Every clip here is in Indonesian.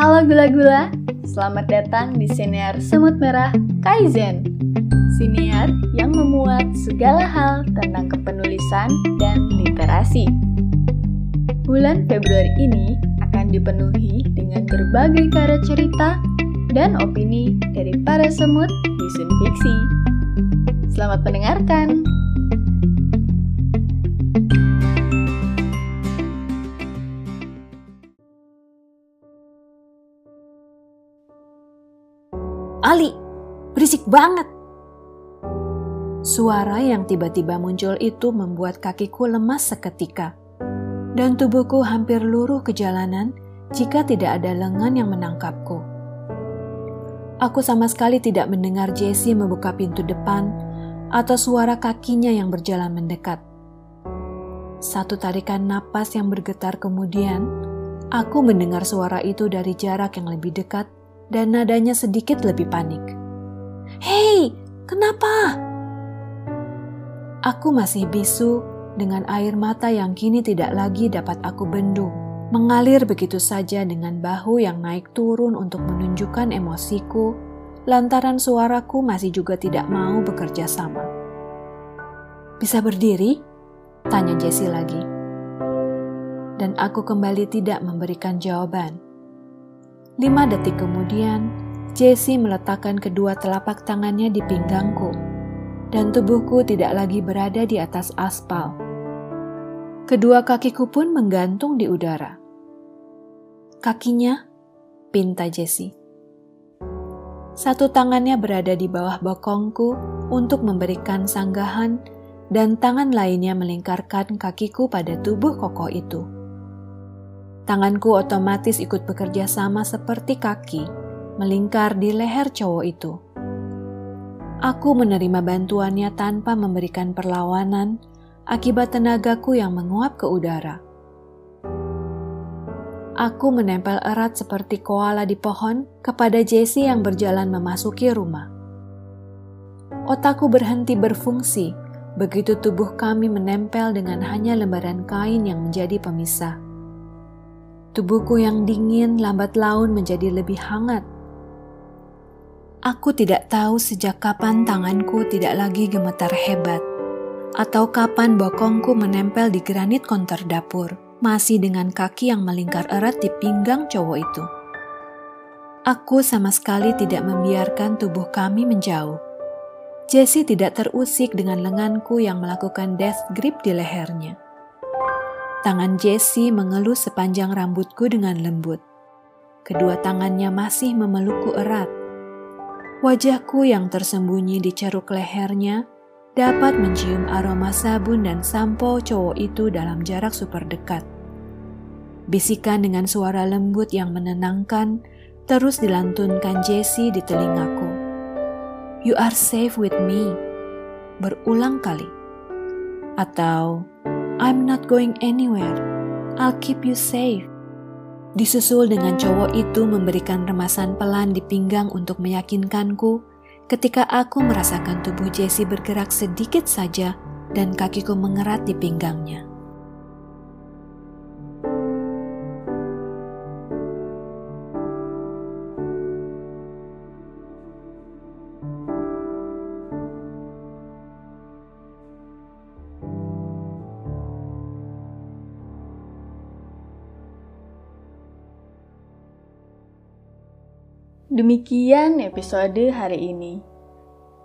Halo gula-gula, selamat datang di Siniar Semut Merah Kaizen. Siniar yang memuat segala hal tentang kepenulisan dan literasi. Bulan Februari ini akan dipenuhi dengan berbagai karya cerita dan opini dari para semut di Sun Fiksi. Selamat mendengarkan! Ali, berisik banget. Suara yang tiba-tiba muncul itu membuat kakiku lemas seketika, dan tubuhku hampir luruh ke jalanan jika tidak ada lengan yang menangkapku. Aku sama sekali tidak mendengar Jesse membuka pintu depan atau suara kakinya yang berjalan mendekat. Satu tarikan napas yang bergetar kemudian, aku mendengar suara itu dari jarak yang lebih dekat dan nadanya sedikit lebih panik. Hei, kenapa? Aku masih bisu dengan air mata yang kini tidak lagi dapat aku bendung, mengalir begitu saja dengan bahu yang naik turun untuk menunjukkan emosiku, lantaran suaraku masih juga tidak mau bekerja sama. Bisa berdiri? Tanya Jessie lagi. Dan aku kembali tidak memberikan jawaban Lima detik kemudian, Jesse meletakkan kedua telapak tangannya di pinggangku, dan tubuhku tidak lagi berada di atas aspal. Kedua kakiku pun menggantung di udara. Kakinya, pinta Jesse. Satu tangannya berada di bawah bokongku untuk memberikan sanggahan, dan tangan lainnya melingkarkan kakiku pada tubuh kokoh itu. Tanganku otomatis ikut bekerja sama seperti kaki, melingkar di leher cowok itu. Aku menerima bantuannya tanpa memberikan perlawanan akibat tenagaku yang menguap ke udara. Aku menempel erat seperti koala di pohon kepada Jesse yang berjalan memasuki rumah. Otakku berhenti berfungsi begitu tubuh kami menempel dengan hanya lembaran kain yang menjadi pemisah. Tubuhku yang dingin lambat laun menjadi lebih hangat. Aku tidak tahu sejak kapan tanganku tidak lagi gemetar hebat, atau kapan bokongku menempel di granit konter dapur, masih dengan kaki yang melingkar erat di pinggang cowok itu. Aku sama sekali tidak membiarkan tubuh kami menjauh. Jessie tidak terusik dengan lenganku yang melakukan death grip di lehernya. Tangan Jesse mengelus sepanjang rambutku dengan lembut. Kedua tangannya masih memelukku erat. Wajahku yang tersembunyi di ceruk lehernya dapat mencium aroma sabun dan sampo cowok itu dalam jarak super dekat. Bisikan dengan suara lembut yang menenangkan terus dilantunkan Jesse di telingaku. You are safe with me. Berulang kali. Atau I'm not going anywhere. I'll keep you safe. Disusul dengan cowok itu memberikan remasan pelan di pinggang untuk meyakinkanku ketika aku merasakan tubuh Jesse bergerak sedikit saja dan kakiku mengerat di pinggangnya. Demikian episode hari ini.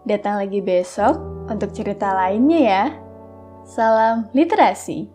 Datang lagi besok untuk cerita lainnya ya. Salam literasi.